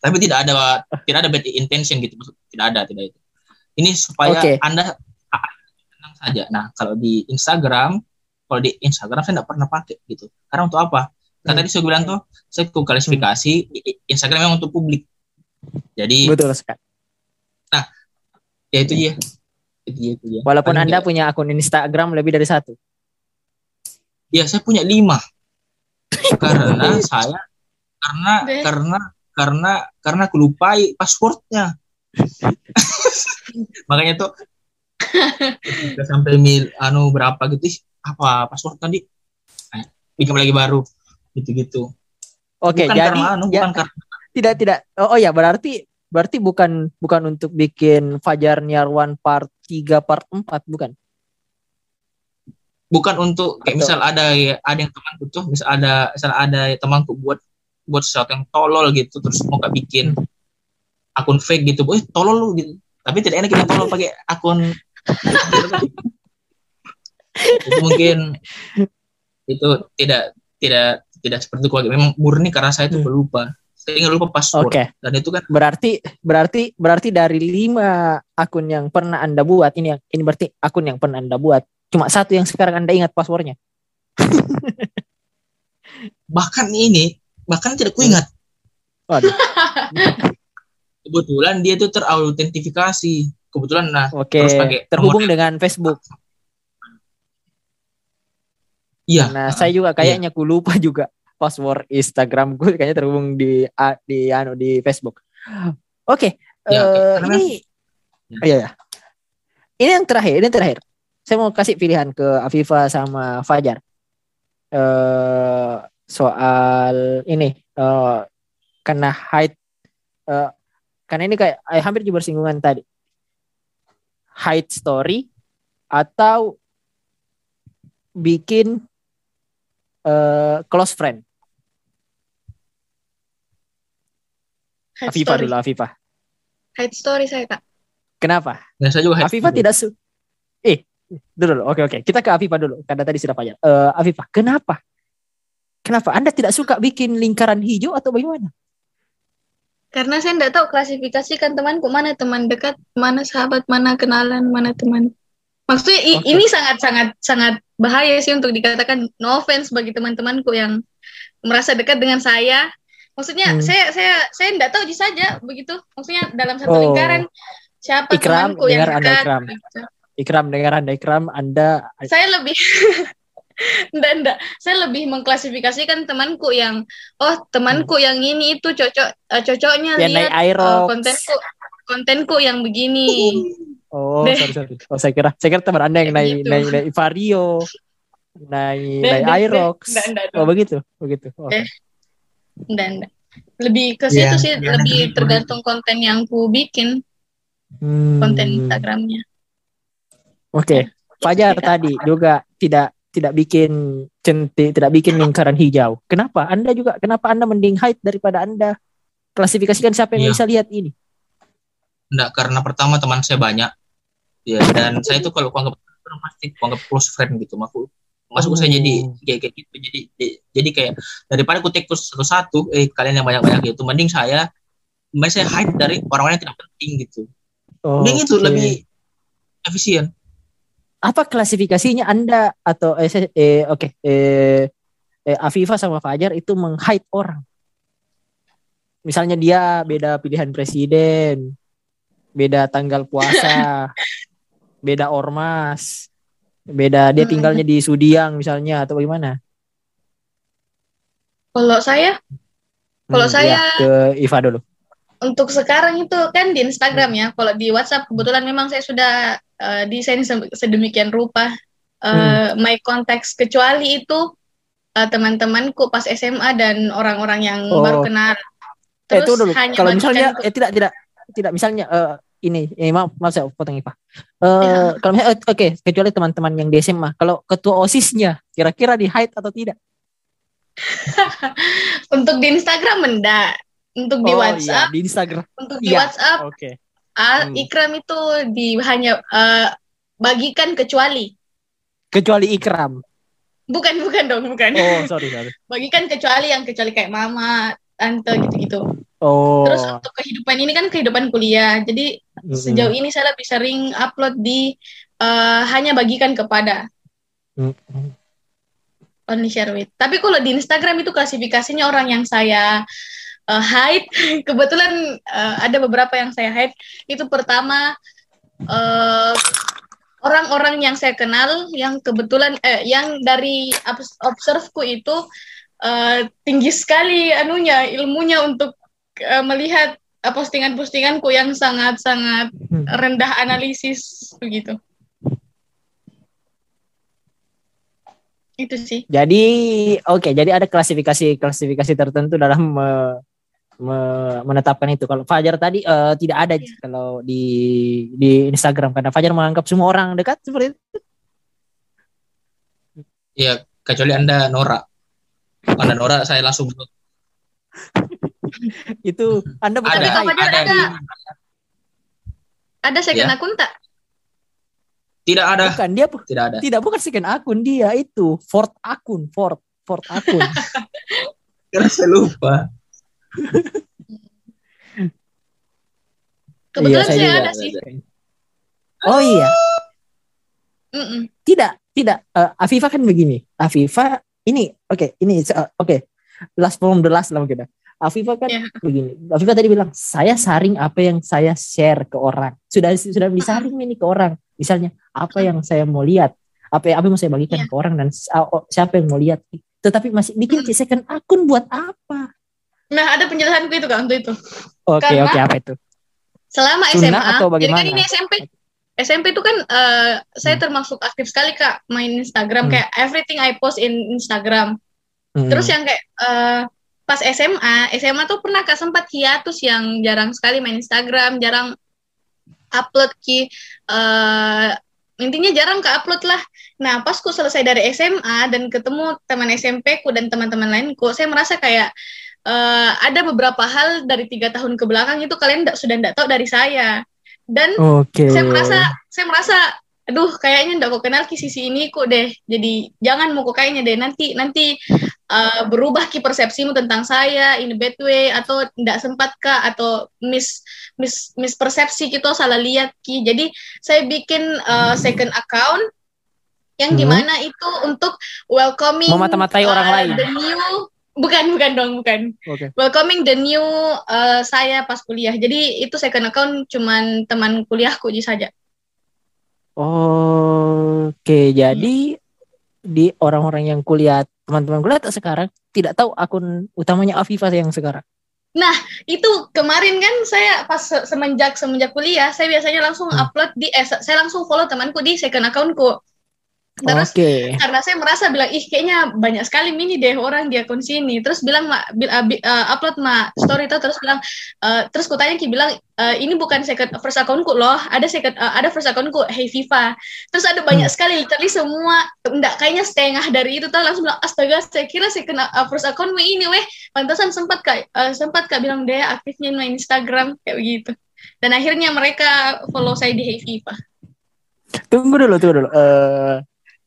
Tapi tidak ada tidak ada bad intention gitu tidak ada tidak itu. Ini supaya okay. anda tenang saja. Nah kalau di Instagram kalau di Instagram saya tidak pernah pakai gitu. Karena untuk apa Kan tadi saya bilang tuh, saya klasifikasi hmm. Instagram memang untuk publik. Jadi betul sekali. Nah, ya itu dia. Itu dia, itu dia. Walaupun Paling Anda dia. punya akun Instagram lebih dari satu. Ya, saya punya lima. karena saya karena Deh. karena karena karena aku lupai passwordnya. Makanya tuh sampai mil anu berapa gitu apa password tadi? Bikin lagi baru gitu-gitu. Oke, bukan jadi karena, anu, ya, bukan karena tidak tidak oh, oh ya berarti berarti bukan bukan untuk bikin Fajar Niarwan part 3 part 4 bukan. Bukan untuk kayak misal ada ada yang teman tuh misal ada misal ada temanku buat buat sesuatu yang tolol gitu terus mau gak bikin akun fake gitu, boy tolol lu gitu. Tapi tidak enak kita tolol pakai akun itu mungkin itu tidak tidak tidak seperti itu memang murni karena saya itu hmm. lupa saya nggak lupa password okay. dan itu kan berarti berarti berarti dari lima akun yang pernah anda buat ini yang ini berarti akun yang pernah anda buat cuma satu yang sekarang anda ingat passwordnya bahkan ini bahkan tidak kuingat Waduh. kebetulan dia itu terautentifikasi kebetulan nah okay. terhubung dengan Facebook Iya. Nah, saya juga kayaknya iya. ku lupa juga password Instagram gue kayaknya terhubung di di anu di Facebook. Oke, okay, ya, uh, eh, ini ya. iya ya. Ini yang terakhir, ini yang terakhir. Saya mau kasih pilihan ke Afifa sama Fajar. Uh, soal ini uh, karena height uh, karena ini kayak eh, hampir juga bersinggungan tadi. Height story atau bikin uh, close friend? Afifah dulu, Afifah. Hide story saya, Kak. Kenapa? Ya, saya juga hide Afifah tidak su... Eh, dulu, oke, oke. Kita ke Afifah dulu, karena tadi sudah panjang. Uh, Afifah, kenapa? Kenapa? Anda tidak suka bikin lingkaran hijau atau bagaimana? Karena saya tidak tahu klasifikasikan temanku mana teman dekat, mana sahabat, mana kenalan, mana teman. Maksudnya okay. ini sangat sangat sangat bahaya sih untuk dikatakan no offense bagi teman-temanku yang merasa dekat dengan saya. Maksudnya hmm. saya saya saya tidak tahu saja begitu. Maksudnya dalam satu oh. lingkaran siapa ikram, temanku yang dekat. Anda ikram. Gitu. Ikram dengar Anda ikram Anda Saya lebih enggak, enggak. Saya lebih mengklasifikasikan temanku yang oh temanku hmm. yang ini itu cocok uh, cocoknya ya, lihat uh, kontenku kontenku yang begini. Oh, sorry sorry. Oh, saya kira saya kira teman Anda yang naik gitu. naik naik Vario, naik naik Aerox. Oh, begitu. Begitu. Oh. Eh. Dan lebih ke situ yeah, sih yeah, lebih tergantung konten yang ku bikin. Hmm. Konten Instagramnya. Oke. Okay. Fajar tadi juga tidak tidak bikin centik, tidak bikin lingkaran hijau. Kenapa? Anda juga kenapa Anda mending hide daripada Anda klasifikasikan siapa yang ya. bisa lihat ini? Enggak, karena pertama teman saya banyak. Ya, dan saya itu kalau anggap pasti anggap close friend gitu. Maku masuk oh. saya jadi kayak, kayak gitu. Jadi jadi kayak daripada aku take satu-satu eh kalian yang banyak-banyak gitu, mending saya mending saya hide dari orang-orang yang tidak penting gitu. Oh, mending okay. itu lebih efisien. Apa klasifikasinya Anda atau eh, eh oke okay, eh, eh Afifa sama Fajar itu meng-hide orang? Misalnya dia beda pilihan presiden, beda tanggal puasa, beda ormas, beda dia hmm. tinggalnya di Sudiang misalnya atau bagaimana? Kalau saya, kalau hmm, saya ya, ke Iva dulu. Untuk sekarang itu kan di Instagram ya. Kalau di WhatsApp kebetulan memang saya sudah uh, desain sedemikian rupa uh, hmm. my context kecuali itu uh, teman-temanku pas SMA dan orang-orang yang oh. baru kenal Terus eh, itu dulu. Kalau misalnya eh, tidak tidak tidak misalnya uh, ini eh, maaf maaf saya potong Pak. Uh, ya. Kalau misalnya oke okay, kecuali teman-teman yang di SMA, kalau ketua OSISnya kira-kira di hide atau tidak? untuk di Instagram enggak. Untuk di oh, iya, WhatsApp. Iya, di Instagram. Untuk di iya. WhatsApp. Oke. Okay. Uh, hmm. Ikram itu di hanya uh, bagikan kecuali. Kecuali Ikram. Bukan, bukan dong, bukan. Oh, sorry, sorry. Bagikan kecuali yang kecuali kayak mama, tante gitu-gitu. Oh. Terus untuk kehidupan ini kan kehidupan kuliah. Jadi mm-hmm. sejauh ini saya lebih sering upload di uh, hanya bagikan kepada. Mm-hmm. Only share with. Tapi kalau di Instagram itu klasifikasinya orang yang saya uh, hide. Kebetulan uh, ada beberapa yang saya hide. Itu pertama uh, orang-orang yang saya kenal yang kebetulan eh, yang dari observeku itu uh, tinggi sekali anunya ilmunya untuk uh, melihat uh, postingan-postinganku yang sangat-sangat hmm. rendah analisis begitu. Itu sih. Jadi oke, okay, jadi ada klasifikasi-klasifikasi tertentu dalam me, me, menetapkan itu. Kalau Fajar tadi uh, tidak ada yeah. kalau di di Instagram karena Fajar menganggap semua orang dekat seperti itu. Iya, kecuali Anda Nora. Mana Nora saya langsung itu Anda bukan ada, ada, ada, ada second ya? akun tak? Tidak ada. Bukan dia tidak ada. Tidak bukan second akun dia itu fourth akun, fourth fourth akun. Karena saya lupa. Kebetulan iya, saya, saya ada sih. Oh iya. Mm -mm. Tidak, tidak. Uh, Afifa kan begini. Afifa ini oke okay, ini uh, oke okay. last from the last lah mungkin Afifah kan yeah. begini Afifah tadi bilang saya saring apa yang saya share ke orang sudah sudah disaring ini ke orang misalnya apa yang saya mau lihat apa apa yang mau saya bagikan yeah. ke orang dan siapa yang mau lihat tetapi masih bikin hmm. second akun buat apa nah ada penjelasanku itu kan untuk itu oke okay, oke okay, apa itu selama SMA atau bagaimana? jadi kan ini SMP SMP itu kan uh, saya hmm. termasuk aktif sekali kak main Instagram hmm. kayak everything I post in Instagram. Hmm. Terus yang kayak uh, pas SMA, SMA tuh pernah kak sempat hiatus yang jarang sekali main Instagram, jarang upload ki uh, intinya jarang ke upload lah. Nah pas ku selesai dari SMA dan ketemu teman SMP ku dan teman-teman lainku, saya merasa kayak uh, ada beberapa hal dari tiga tahun ke belakang itu kalian sudah tidak tahu dari saya dan okay. saya merasa saya merasa aduh kayaknya ndak kok kenal ki sisi ini kok deh jadi jangan mau kok kayaknya deh nanti nanti uh, berubah ki persepsimu tentang saya in a bad way atau ndak sempat kah atau mis mis mispersepsi gitu salah lihat ki jadi saya bikin uh, second account yang hmm. di mana itu untuk welcoming memata-matai uh, orang lain the new Bukan, bukan dong, bukan. Okay. Welcoming the new uh, saya pas kuliah. Jadi itu second account cuman teman kuliahku saja. Oke, okay. jadi di orang-orang yang kuliah, teman-teman kuliah sekarang tidak tahu akun utamanya Afifa yang sekarang. Nah, itu kemarin kan saya pas semenjak semenjak kuliah, saya biasanya langsung hmm. upload di eh, saya langsung follow temanku di second accountku. Terus okay. karena saya merasa bilang ih kayaknya banyak sekali mini deh orang di akun sini. Terus bilang mak uh, uh, upload mak story itu terus bilang uh, terus kutanya ki bilang uh, ini bukan second first akunku loh. Ada second uh, ada first akunku Hey Viva. Terus ada banyak hmm. sekali literally semua enggak kayaknya setengah dari itu tuh langsung bilang astaga saya kira second uh, first akunmu ini weh. Pantasan sempat kak uh, sempat kak bilang deh aktifnya main Instagram kayak begitu. Dan akhirnya mereka follow saya di Hey Viva. Tunggu dulu, tunggu dulu. Uh,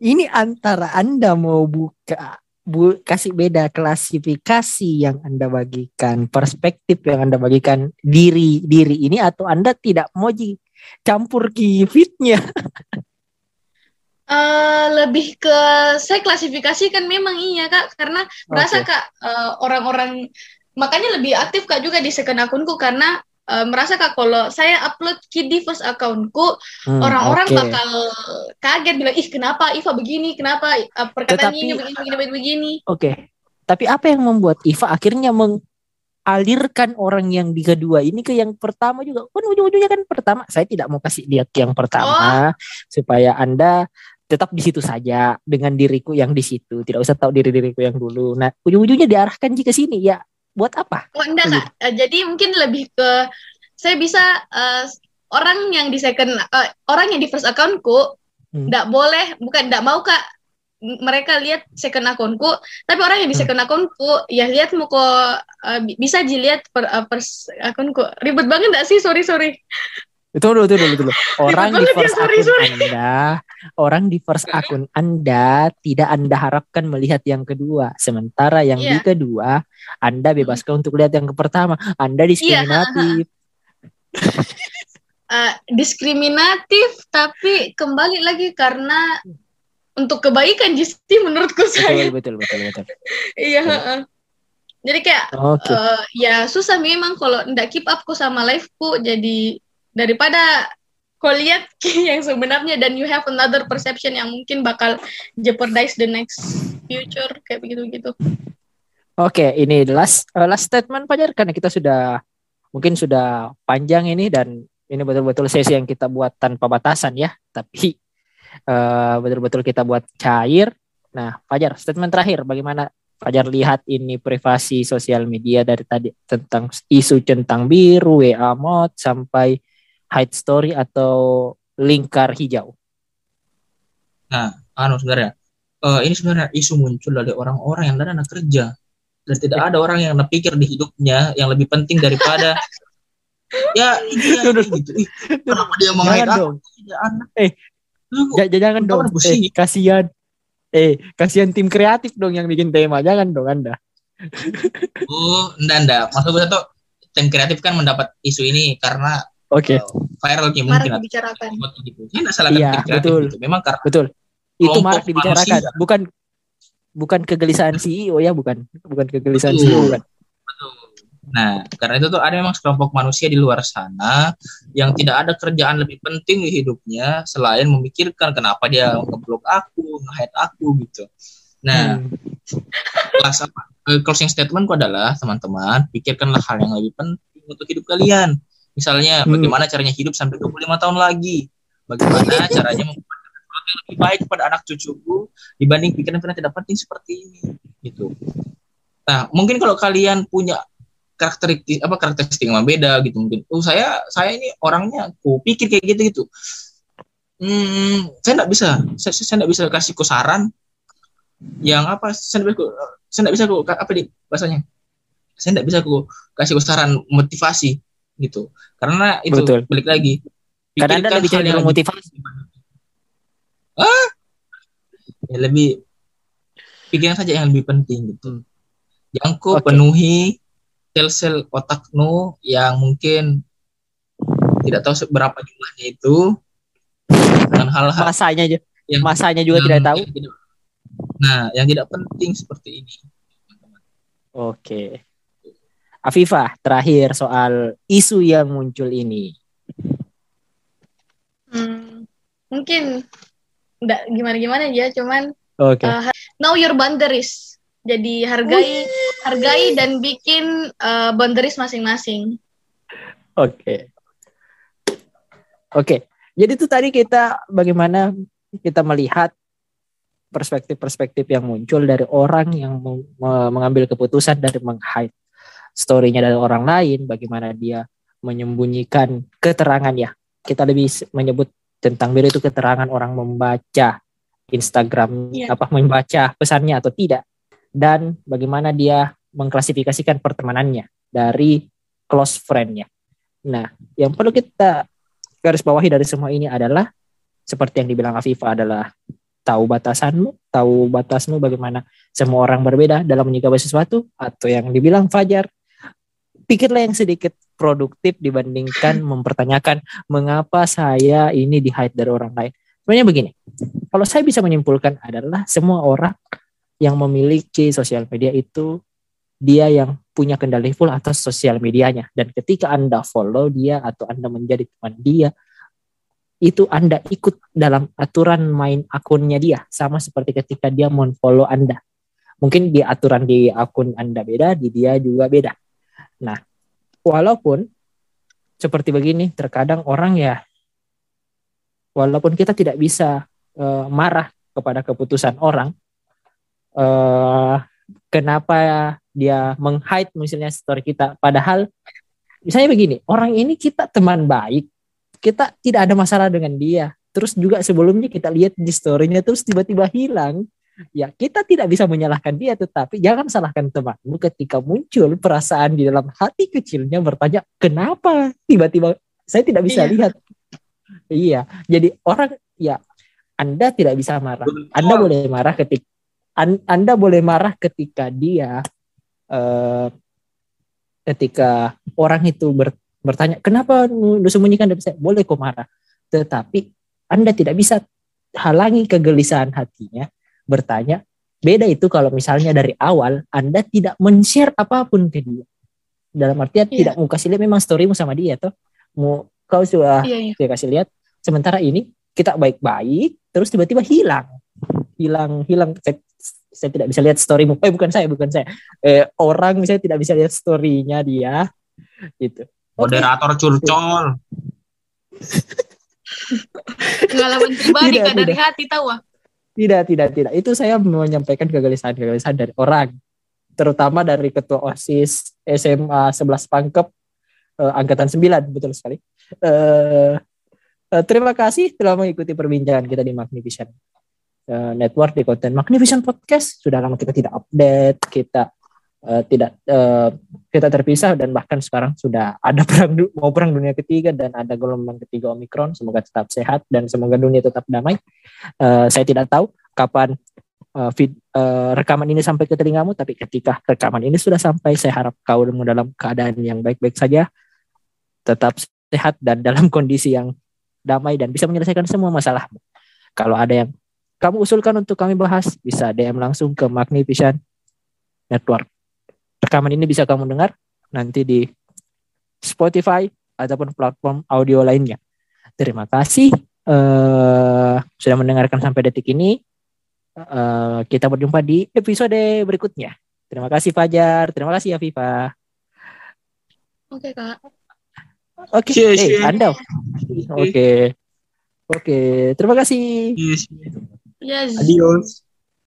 ini antara Anda mau buka bu, kasih beda klasifikasi yang Anda bagikan, perspektif yang Anda bagikan diri diri ini atau Anda tidak mau campur ki fitnya? Uh, lebih ke saya klasifikasikan memang iya kak karena merasa okay. kak uh, orang-orang makanya lebih aktif kak juga di second akunku karena uh, merasa kak kalau saya upload ki di first accountku hmm, orang-orang okay. bakal kaget bilang ih kenapa Iva begini kenapa uh, perkataan Tetapi, ini begini begini begini oke okay. tapi apa yang membuat Iva akhirnya mengalirkan orang yang di kedua ini ke yang pertama juga kan ujung-ujungnya kan pertama saya tidak mau kasih lihat yang pertama oh. supaya anda tetap di situ saja dengan diriku yang di situ tidak usah tahu diri diriku yang dulu nah ujung-ujungnya diarahkan jika sini ya buat apa? Oh, enggak kak. Uh, jadi mungkin lebih ke saya bisa uh, orang yang di second uh, orang yang di first accountku tidak hmm. boleh bukan tidak mau kak mereka lihat second akunku tapi orang yang di hmm. second akunku ya lihat mau kok uh, bisa dilihat per uh, first akunku ribet banget enggak sih sorry sorry itu dulu, itu dulu, itu dulu. Orang di first akun sorry. Anda, orang di first akun Anda tidak Anda harapkan melihat yang kedua. Sementara yang yeah. di kedua, Anda bebaskan untuk lihat yang ke pertama. Anda iya, diskriminatif. Yeah. uh, diskriminatif, tapi kembali lagi karena untuk kebaikan justru menurutku betul, saya. Betul, betul, betul, betul. Iya. uh, jadi kayak okay. uh, ya susah memang kalau ndak keep up ku sama live ku jadi daripada kau lihat yang sebenarnya dan you have another perception yang mungkin bakal jeopardize the next future kayak begitu gitu. Oke, okay, ini last uh, last statement Fajar karena kita sudah mungkin sudah panjang ini dan ini betul-betul sesi yang kita buat tanpa batasan ya, tapi uh, betul-betul kita buat cair. Nah, Fajar, statement terakhir bagaimana Fajar lihat ini privasi sosial media dari tadi tentang isu centang biru, WA mod sampai hide story atau lingkar hijau? Nah, anu sebenarnya uh, ini sebenarnya isu muncul dari orang-orang yang dana kerja dan tidak ada orang yang pikir di hidupnya yang lebih penting daripada ya ini ya, gitu. Ih, kenapa dia mau dong. Ya, anak. Eh, jangan, jangan dong. Eh, kasihan. Eh, kasihan tim kreatif dong yang bikin tema. Jangan dong Anda. oh, enggak enggak. Maksudnya tuh tim kreatif kan mendapat isu ini karena Oke. Okay. Uh, mungkin marak dibicarakan. Gitu. Ini salah iya, betul. Gitu. Memang karena betul. Itu marak dibicarakan, manusia. bukan bukan kegelisahan CEO ya, bukan bukan kegelisahan betul. CEO bukan. Betul. Nah, karena itu tuh ada memang sekelompok manusia di luar sana yang tidak ada kerjaan lebih penting di hidupnya selain memikirkan kenapa dia ngeblok aku, nge aku gitu. Nah, hmm. apa? Eh, closing statementku adalah teman-teman pikirkanlah hal yang lebih penting untuk hidup kalian Misalnya hmm. bagaimana caranya hidup sampai 25 tahun lagi. Bagaimana caranya membuat sesuatu yang lebih baik kepada anak cucuku dibanding pikiran-pikiran tidak penting seperti ini. Gitu. Nah, mungkin kalau kalian punya karakteristik apa karakteristik yang beda gitu mungkin. Oh, saya saya ini orangnya aku pikir kayak gitu gitu. Hmm, saya tidak bisa, saya, saya tidak bisa kasih saran yang apa saya tidak bisa saya tidak bisa apa di bahasanya saya tidak bisa aku kasih saran motivasi gitu. Karena itu Betul. balik lagi karena anda lebih cari motivasi. Ah ya lebih pikiran saja yang lebih penting gitu. Yang ku okay. penuhi sel-sel otakmu yang mungkin tidak tahu seberapa jumlahnya itu. Dengan hal-hal masanya aja. yang masanya juga yang, tidak tahu nah yang tidak penting seperti ini. Oke. okay. Afifah, terakhir soal isu yang muncul ini. Hmm, mungkin enggak gimana-gimana ya, cuman okay. uh, know your boundaries. Jadi hargai Wih. hargai dan bikin uh, boundaries masing-masing. Oke. Okay. Oke. Okay. Jadi itu tadi kita bagaimana kita melihat perspektif-perspektif yang muncul dari orang yang mengambil keputusan dari meng-hide story-nya dari orang lain, bagaimana dia menyembunyikan keterangan ya. Kita lebih menyebut tentang biru itu keterangan orang membaca Instagram yeah. apa membaca pesannya atau tidak dan bagaimana dia mengklasifikasikan pertemanannya dari close friend-nya. Nah, yang perlu kita garis bawahi dari semua ini adalah seperti yang dibilang Afifah adalah tahu batasanmu, tahu batasmu bagaimana semua orang berbeda dalam menyikapi sesuatu atau yang dibilang Fajar pikirlah yang sedikit produktif dibandingkan mempertanyakan mengapa saya ini di hide dari orang lain. Sebenarnya begini, kalau saya bisa menyimpulkan adalah semua orang yang memiliki sosial media itu dia yang punya kendali full atas sosial medianya dan ketika Anda follow dia atau Anda menjadi teman dia itu Anda ikut dalam aturan main akunnya dia sama seperti ketika dia follow Anda. Mungkin di aturan di akun Anda beda, di dia juga beda. Nah, walaupun seperti begini terkadang orang ya walaupun kita tidak bisa uh, marah kepada keputusan orang uh, kenapa dia meng-hide misalnya story kita? Padahal misalnya begini orang ini kita teman baik kita tidak ada masalah dengan dia. Terus juga sebelumnya kita lihat di storynya terus tiba-tiba hilang ya kita tidak bisa menyalahkan dia tetapi jangan salahkan temanmu ketika muncul perasaan di dalam hati kecilnya bertanya kenapa? Tiba-tiba saya tidak bisa iya. lihat. Iya jadi orang ya anda tidak bisa marah. Anda boleh marah ketika anda boleh marah ketika dia uh, ketika orang itu ber, bertanya kenapa lu sembunyikan dari saya? Boleh kok marah tetapi anda tidak bisa halangi kegelisahan hatinya bertanya beda itu kalau misalnya dari awal anda tidak men-share apa pun ke dia dalam artian yeah. tidak mau kasih lihat memang storymu sama dia tuh mau kau sudah yeah, yeah. kasih lihat sementara ini kita baik-baik terus tiba-tiba hilang hilang hilang saya tidak bisa lihat storymu. Eh bukan saya, bukan saya. Eh, orang misalnya tidak bisa lihat storynya dia, gitu. Moderator okay. curcol. Pengalaman pribadi tidak, dari hati tahu ah. Tidak, tidak, tidak. Itu saya menyampaikan kegelisahan-kegelisahan dari orang. Terutama dari ketua OSIS SMA 11 Pangkep eh, angkatan 9 betul sekali. Eh, eh, terima kasih telah mengikuti perbincangan kita di Magnificent uh, network di konten Magnificent Podcast sudah lama kita tidak update kita uh, tidak uh, kita terpisah dan bahkan sekarang sudah ada perang mau perang dunia ketiga dan ada gelombang ketiga Omikron. Semoga tetap sehat dan semoga dunia tetap damai. Uh, saya tidak tahu kapan uh, vid, uh, rekaman ini sampai ke telingamu tapi ketika rekaman ini sudah sampai saya harap kau dalam keadaan yang baik-baik saja. Tetap sehat dan dalam kondisi yang damai dan bisa menyelesaikan semua masalahmu. Kalau ada yang kamu usulkan untuk kami bahas, bisa DM langsung ke Magnificent Network. Rekaman ini bisa kamu dengar nanti di Spotify ataupun platform audio lainnya. Terima kasih uh, sudah mendengarkan sampai detik ini. Uh, kita berjumpa di episode berikutnya. Terima kasih Fajar, terima kasih Afifa. Oke kak. Oke, okay. hey, Anda. Oke. Okay. Oke, okay. terima kasih. Yes. Adios.